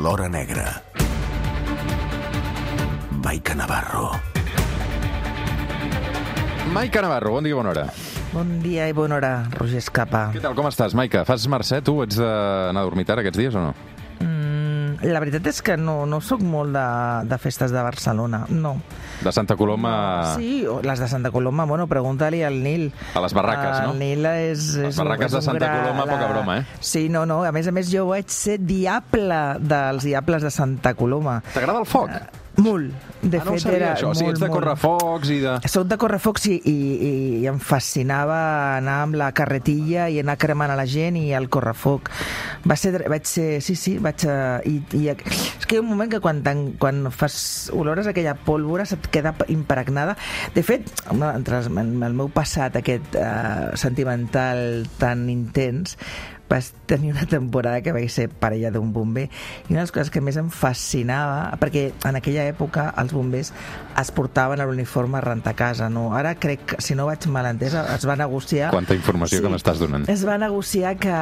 l'hora negra. Maica Navarro. Maica Navarro, bon dia, bona hora. Bon dia i bona hora, Roger Escapa. Què tal, com estàs, Maica? Fas mercè, tu? Ets d'anar a dormir tard aquests dies o no? La veritat és que no, no sóc molt de, de festes de Barcelona, no. De Santa Coloma... Sí, les de Santa Coloma, bueno, pregunta-li al Nil. A les barraques, no? El Nil és... Les és un- barraques és de un Santa gra- Coloma, poca broma, eh? Sí, no, no, a més a més jo vaig ser diable dels diables de Santa Coloma. T'agrada el foc? Molt. De ah, no fet, era això. O sigui, molt, ets de molt. correfocs i de... Soc de correfocs i, i, i em fascinava anar amb la carretilla i anar cremant a la gent i el correfoc. Va ser, vaig ser, sí, sí, vaig... eh, I, i, és que hi ha un moment que quan, quan fas olores aquella pólvora se't queda impregnada. De fet, entre el meu passat aquest eh, sentimental tan intens, vaig tenir una temporada que vaig ser parella d'un bomber i una de les coses que més em fascinava perquè en aquella època els bombers es portaven a l'uniforme a rentar casa no? ara crec que, si no vaig mal entesa es va negociar Quanta informació que m'estàs donant. es va negociar que,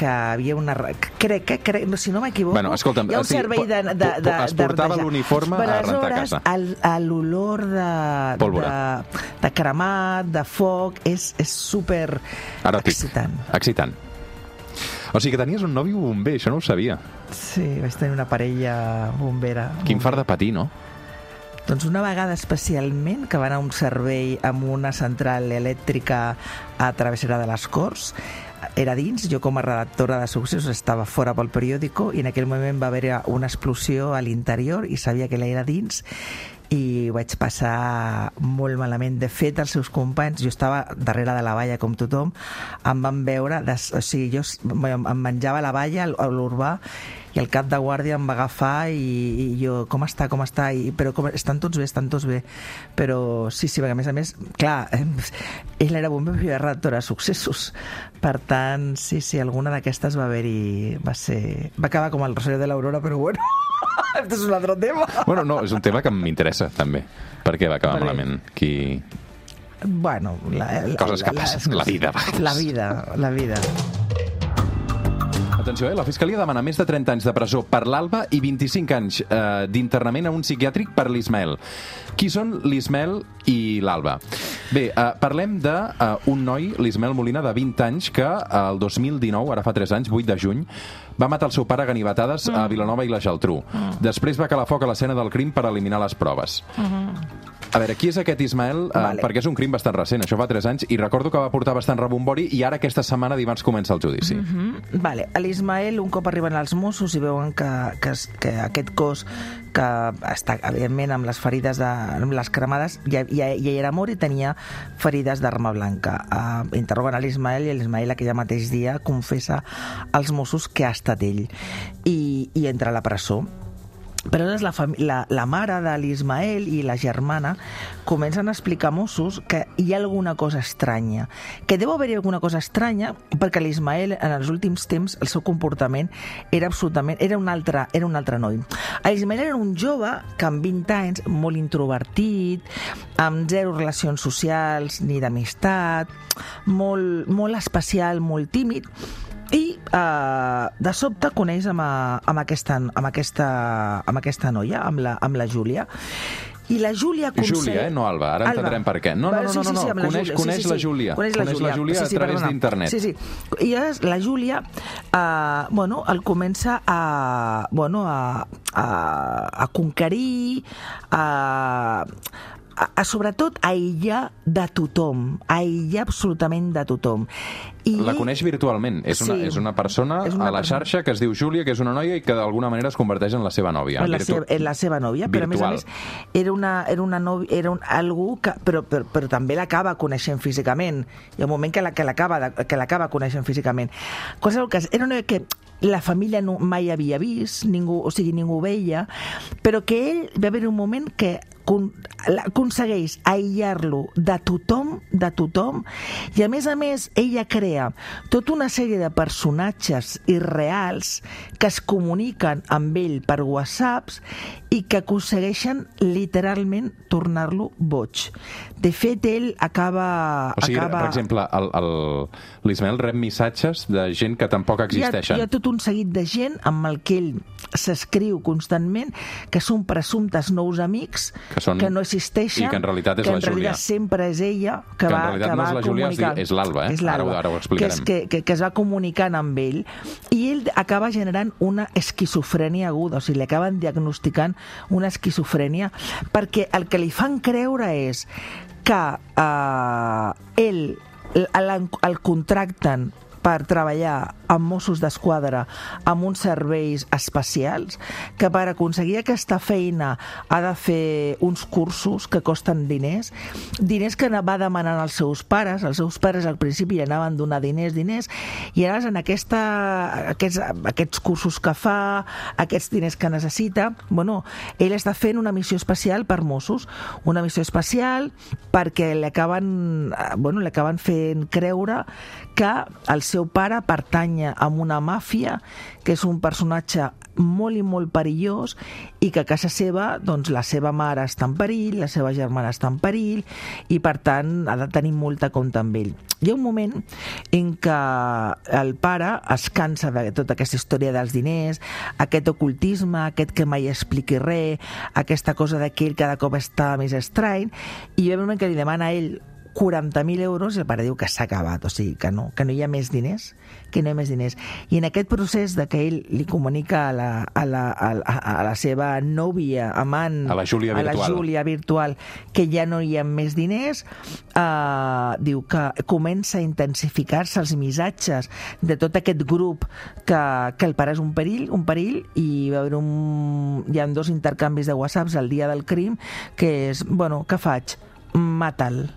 que havia una... Crec, que, crec, no, si no m'equivoco, Bueno, escolta'm, hi ha un servei de, de, po- de, es de portava l'uniforme a rentar casa. a l'olor de, Pólvora. de, de cremat, de foc, és, és super Eròtic. excitant. Excitant. O sigui que tenies un nòvio bomber, això no ho sabia. Sí, vaig tenir una parella bombera. Quin far de patir, no? Doncs una vegada especialment que va anar a un servei amb una central elèctrica a Travessera de les Corts era dins, jo com a redactora de successos estava fora pel periòdico i en aquell moment va haver una explosió a l'interior i sabia que era dins i vaig passar molt malament. De fet, els seus companys, jo estava darrere de la valla com tothom, em van veure, des, o sigui, jo em menjava la valla l'urbà i el cap de guàrdia em va agafar i, i jo, com està, com està? I, però com, estan tots bé, estan tots bé. Però sí, sí, perquè a més a més, clar, eh, ell era bomber però jo era redactora de successos. Per tant, sí, sí, alguna d'aquestes va haver-hi... Va ser... Va acabar com el Rosario de l'Aurora, però bueno... Este és un altre tema. Bueno, no, és un tema que m'interessa, també. Per què va acabar què? malament? Qui... Bueno, la, la, Coses que passen, la vida, a vegades. La vida, la vida. Atenció, eh? la Fiscalia demana més de 30 anys de presó per l'Alba i 25 anys eh, d'internament a un psiquiàtric per l'Ismael. Qui són l'Ismael i l'Alba? Bé, eh, parlem d'un eh, un noi, l'Ismael Molina, de 20 anys, que eh, el 2019, ara fa 3 anys, 8 de juny, va matar el seu pare a ganivetades a Vilanova i la Geltrú. Després va calar foc a l'escena del crim per eliminar les proves. A veure, qui és aquest Ismael? Eh, Vale. Perquè és un crim bastant recent, això fa 3 anys, i recordo que va portar bastant rebombori i ara aquesta setmana dimarts comença el judici. Mm, vale. A l'Ismael, un cop arriben els Mossos i veuen que, que, que aquest cos que està, evidentment, amb les ferides de, amb les cremades, ja, ja, ja era mort i tenia ferides d'arma blanca. Uh, interroguen a l'Ismael i l'Ismael aquell mateix dia confessa als Mossos que ha estat ell i, i entra a la presó. Però aleshores la, la, la mare de l'Ismael i la germana comencen a explicar a Mossos que hi ha alguna cosa estranya, que deu haver-hi alguna cosa estranya perquè l'Ismael en els últims temps el seu comportament era absolutament era un altre, era un altre noi. L'Ismael era un jove que amb 20 anys, molt introvertit, amb zero relacions socials ni d'amistat, molt, molt especial, molt tímid, i eh, de sobte coneix amb, eh, amb, aquesta, amb, aquesta, amb aquesta noia, amb la, amb la Júlia, i la Júlia aconsegueix... Júlia, eh? No Alba. Ara Alba. entendrem per què. No, no, no, no, no, no. amb la Coneix- Júlia. coneix la Júlia. Coneix la Coneix Júlia, la Júlia a través d'internet. Sí, sí. I llavors la Júlia, eh, bueno, el comença a, bueno, a, a, a conquerir, a, a, a sobretot a aïllar de tothom, a aïllar absolutament de tothom. I La coneix virtualment. És una, Sí. és una persona És una a la persona. xarxa que es diu Júlia, que és una noia i que d'alguna manera es converteix en la seva nòvia. la, Virtu- seva, eh, la seva nòvia, però a més a virtual. més era una, era una nòvia, era un, algú que, però, però, però també l'acaba coneixent físicament. Hi ha un moment que la- que l'acaba coneixent físicament. Qualsevol cas, era una noia que la família no, mai havia vist, ningú, o sigui, ningú veia, però que ell va haver un moment que aconsegueix aïllar-lo de tothom, de tothom, i a més a més ella crea tota una sèrie de personatges irreals que es comuniquen amb ell per whatsapps i que aconsegueixen literalment tornar-lo boig. De fet, ell acaba... O sigui, acaba... per exemple, el- el- l'Ismael rep missatges de gent que tampoc hi ha, existeixen. hi ha tot un seguit de gent amb el que ell s'escriu constantment, que són presumptes nous amics, Que són- no existeixen, i que en realitat és que la en realitat Júlia. sempre és ella que, Que en va, realitat que no va és la Júlia, comunicant. és l'Alba, eh? És Ara ho- ara ho que, explicarem. és, que, que, que es va comunicant amb ell i ell acaba generant una esquizofrènia aguda, o sigui, li acaben diagnosticant una esquizofrènia perquè el que li fan creure és que eh, ell el, el contracten per treballar amb Mossos d'Esquadra amb uns serveis especials, que per aconseguir aquesta feina ha de fer uns cursos que costen diners, diners que va demanant als seus pares, els seus pares al principi li anaven donar diners, diners, i ara en aquesta, aquests, aquests cursos que fa, aquests diners que necessita, bueno, ell està fent una missió especial per Mossos, una missió especial perquè li acaben, eh, bueno, acaben fent creure que el seu pare pertanya a una màfia, que és un personatge molt i molt perillós i que a casa seva doncs, la seva mare està en perill, la seva germana està en perill i per tant ha de tenir molta compte amb ell. Hi ha un moment en què el pare es cansa de tota aquesta història dels diners, aquest ocultisme, aquest que mai expliqui res, aquesta cosa de que ell cada cop està més estrany, i hi ha un moment que li demana a ell 40.000 euros i el pare diu que s'ha acabat, o sigui, que no, que no hi ha més diners, que no hi ha més diners. I en aquest procés de que ell li comunica a la, a la, a la, a la seva nòvia, amant, A la Júlia a la virtual. Júlia virtual, que ja no hi ha més diners, eh, diu que comença a intensificar-se els missatges de tot aquest grup que, que el pare és un perill, un perill, i va haver un, hi ha dos intercanvis de whatsapps el dia del crim, que és, bueno, què faig? Mata'l,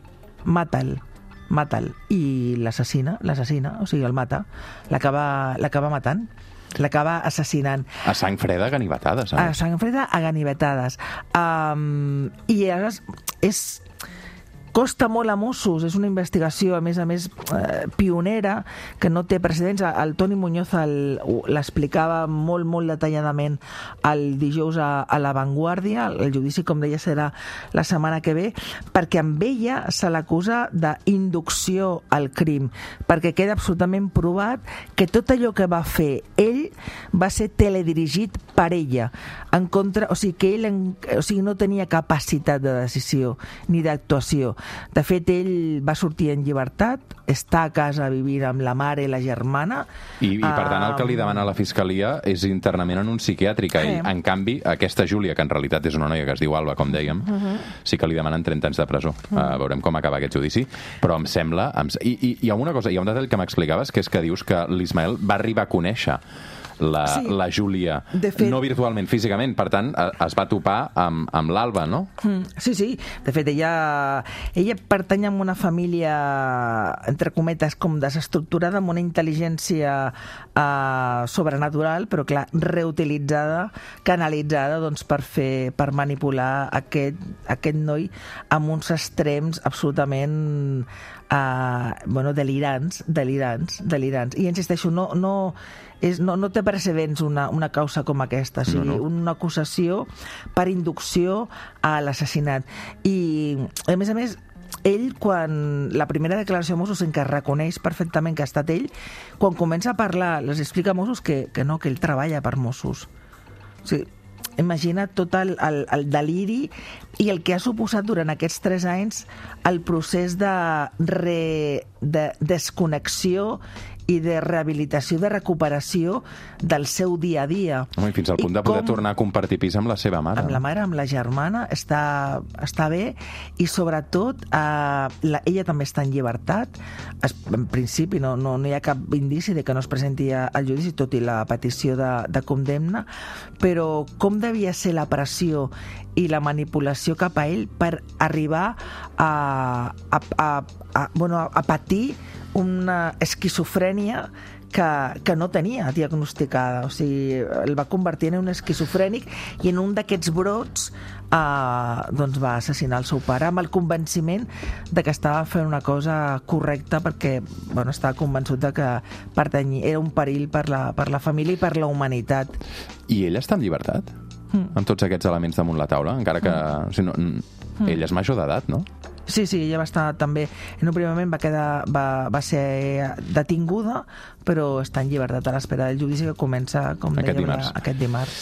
mata'l mata'l i l'assassina, l'assassina, o sigui, el mata, l'acaba matant, l'acaba assassinant A sang freda, ganivetades. a Eh? sang freda a ganivetades. Um, I aleshores és costa molt a Mossos, és una investigació, a més a més, eh, pionera, que no té precedents. El Toni Muñoz l'explicava molt, molt detalladament el dijous a, a La Vanguardia, el judici, com deia, serà la setmana que ve, perquè amb ella se l'acusa d'inducció al crim, perquè queda absolutament provat que tot allò que va fer ell va ser teledirigit per ella, en contra, o sigui, que ell en, o sigui, no tenia capacitat de decisió ni d'actuació. De fet, ell va sortir en llibertat, està a casa vivint amb la mare i la germana. I, I, per tant, el que li demana la Fiscalia és internament en un psiquiàtric. Ell. Sí. En canvi, aquesta Júlia, que en realitat és una noia que es diu Alba, com dèiem, Uh-huh. sí que li demanen 30 anys de presó. Uh, veurem com acaba aquest judici. Però em sembla... Em... I, I hi ha una cosa, hi ha un detall que m'explicaves, que és que dius que l'Ismael va arribar a conèixer la, Sí. la Júlia, De fet- no virtualment, físicament. Per tant, eh, es va topar amb, amb l'Alba, no? Mm, Sí, sí. De fet, ella, ella pertany a una família, entre cometes, com desestructurada, amb una intel·ligència uh, sobrenatural, però, clar, reutilitzada, canalitzada, doncs, per fer, per manipular aquest, aquest noi amb uns extrems absolutament uh, bueno, delirants, delirants, delirants. I insisteixo, no, no, és, no, no té precedents una, una causa com aquesta, o sigui, No, no. una acusació per inducció a l'assassinat. I, a més a més, ell, quan la primera declaració a Mossos en què reconeix perfectament que ha estat ell, quan comença a parlar, les explica a Mossos que, que no, que ell treballa per Mossos. O sigui, imagina tot el, el, el deliri i el que ha suposat durant aquests tres anys el procés de, re, de desconnexió i de rehabilitació, de recuperació del seu dia a dia. Home, i fins al I punt de poder com- tornar a compartir pis amb la seva mare. amb la mare, amb la germana, està, està bé i sobretot eh, la, ella també està en llibertat. Es, en principi no, no, no hi ha cap indici de que no es presenti al judici, tot i la petició de, de condemna, però com devia ser la pressió i la manipulació cap a ell per arribar a, a, a, a, bueno, a patir una esquizofrènia que, que no tenia diagnosticada. O sigui, el va convertir en un esquizofrènic i en un d'aquests brots eh, doncs va assassinar el seu pare amb el convenciment de que estava fent una cosa correcta perquè bueno, estava convençut de que pertany, era un perill per la, per la família i per la humanitat. I ell està en llibertat? amb tots aquests elements damunt la taula, encara que... O sigui, no, mm. ella és major d'edat, no? Sí, sí, ella va estar també... En un primer moment va, quedar, va, va ser detinguda, però està en llibertat a l'espera del judici que comença, com Aquest dèiem, dimarts. aquest dimarts.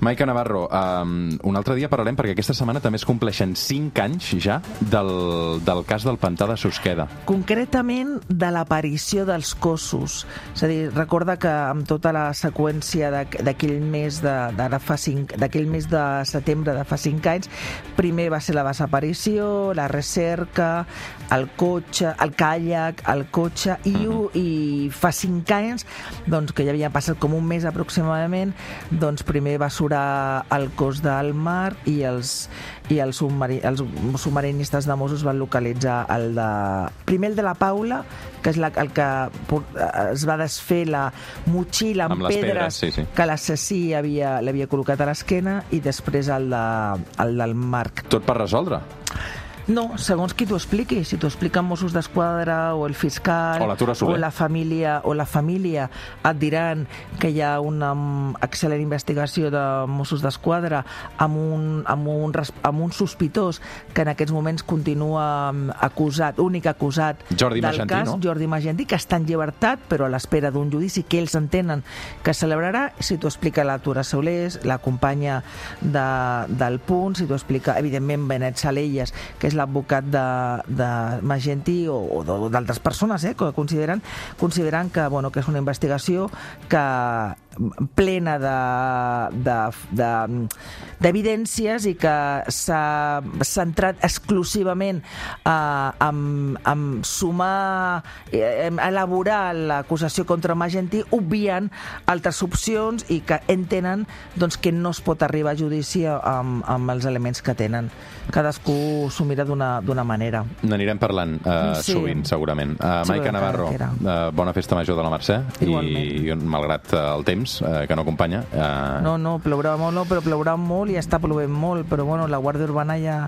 Maica Navarro, um, un altre dia parlarem perquè aquesta setmana també es compleixen 5 anys ja del, del cas del pantà de Susqueda. concretament de l'aparició dels cossos. És a dir, recorda que amb tota la seqüència d'aqu- d'aquell mes de, d'ara fa cinc, d'aquell mes de setembre de fa cinc anys, primer va ser la desaparició, la recerca, el cotxe, el caiac, el cotxe, i, uh i fa cinc anys, doncs, que ja havia passat com un mes aproximadament, doncs primer va surar el cos del mar i els, i els, submari, els submarinistes de Mossos van localitzar el de... Primer el de la Paula, que és la, el que es va desfer la motxilla amb, Amb pedres, pedres, sí, sí. que l'assassí havia, l'havia col·locat a l'esquena i després el, de, el del Marc. Tot per resoldre. No, segons qui t'ho expliqui. Si t'ho expliquen Mossos d'Esquadra o el fiscal O o la família o la família et diran que hi ha una mm, excel·lent investigació de Mossos d'Esquadra amb, un, amb, un, amb un sospitós que en aquests moments continua mm, acusat, únic acusat Jordi del Magentí, cas, no? Jordi Magentí, que està en llibertat però a l'espera d'un judici que ells entenen que celebrarà, si t'ho explica la Tura Saulés, la companya de, del Punt, si t'ho explica evidentment Benet Salelles, que és l'advocat de, de Magentí o, o d'altres persones eh, que consideren, consideren que, bueno, que és una investigació que plena de- de- de- d'evidències i que s'ha centrat exclusivament eh, en, en sumar, eh, en elaborar l'acusació contra Magentí, obviant altres opcions i que entenen doncs, que no es pot arribar a judici amb, amb els elements que tenen. Cadascú s'ho mira d'una d'una manera. N'anirem parlant uh, Sí. sovint, segurament. Uh, Maica Navarro, uh, bona festa major de la Mercè. Igualment. I, malgrat uh, el temps uh, que no acompanya... Uh, No, no, plourà molt, no, però plourà molt i està plovent molt, però bueno, la Guàrdia Urbana ja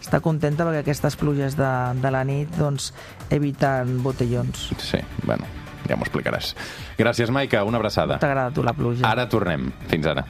està contenta perquè aquestes pluges de, de la nit doncs, eviten botellons. Sí, bueno, ja m'ho explicaràs. Gràcies, Maica, una abraçada. T'agrada tu la pluja? Ara tornem. Fins ara.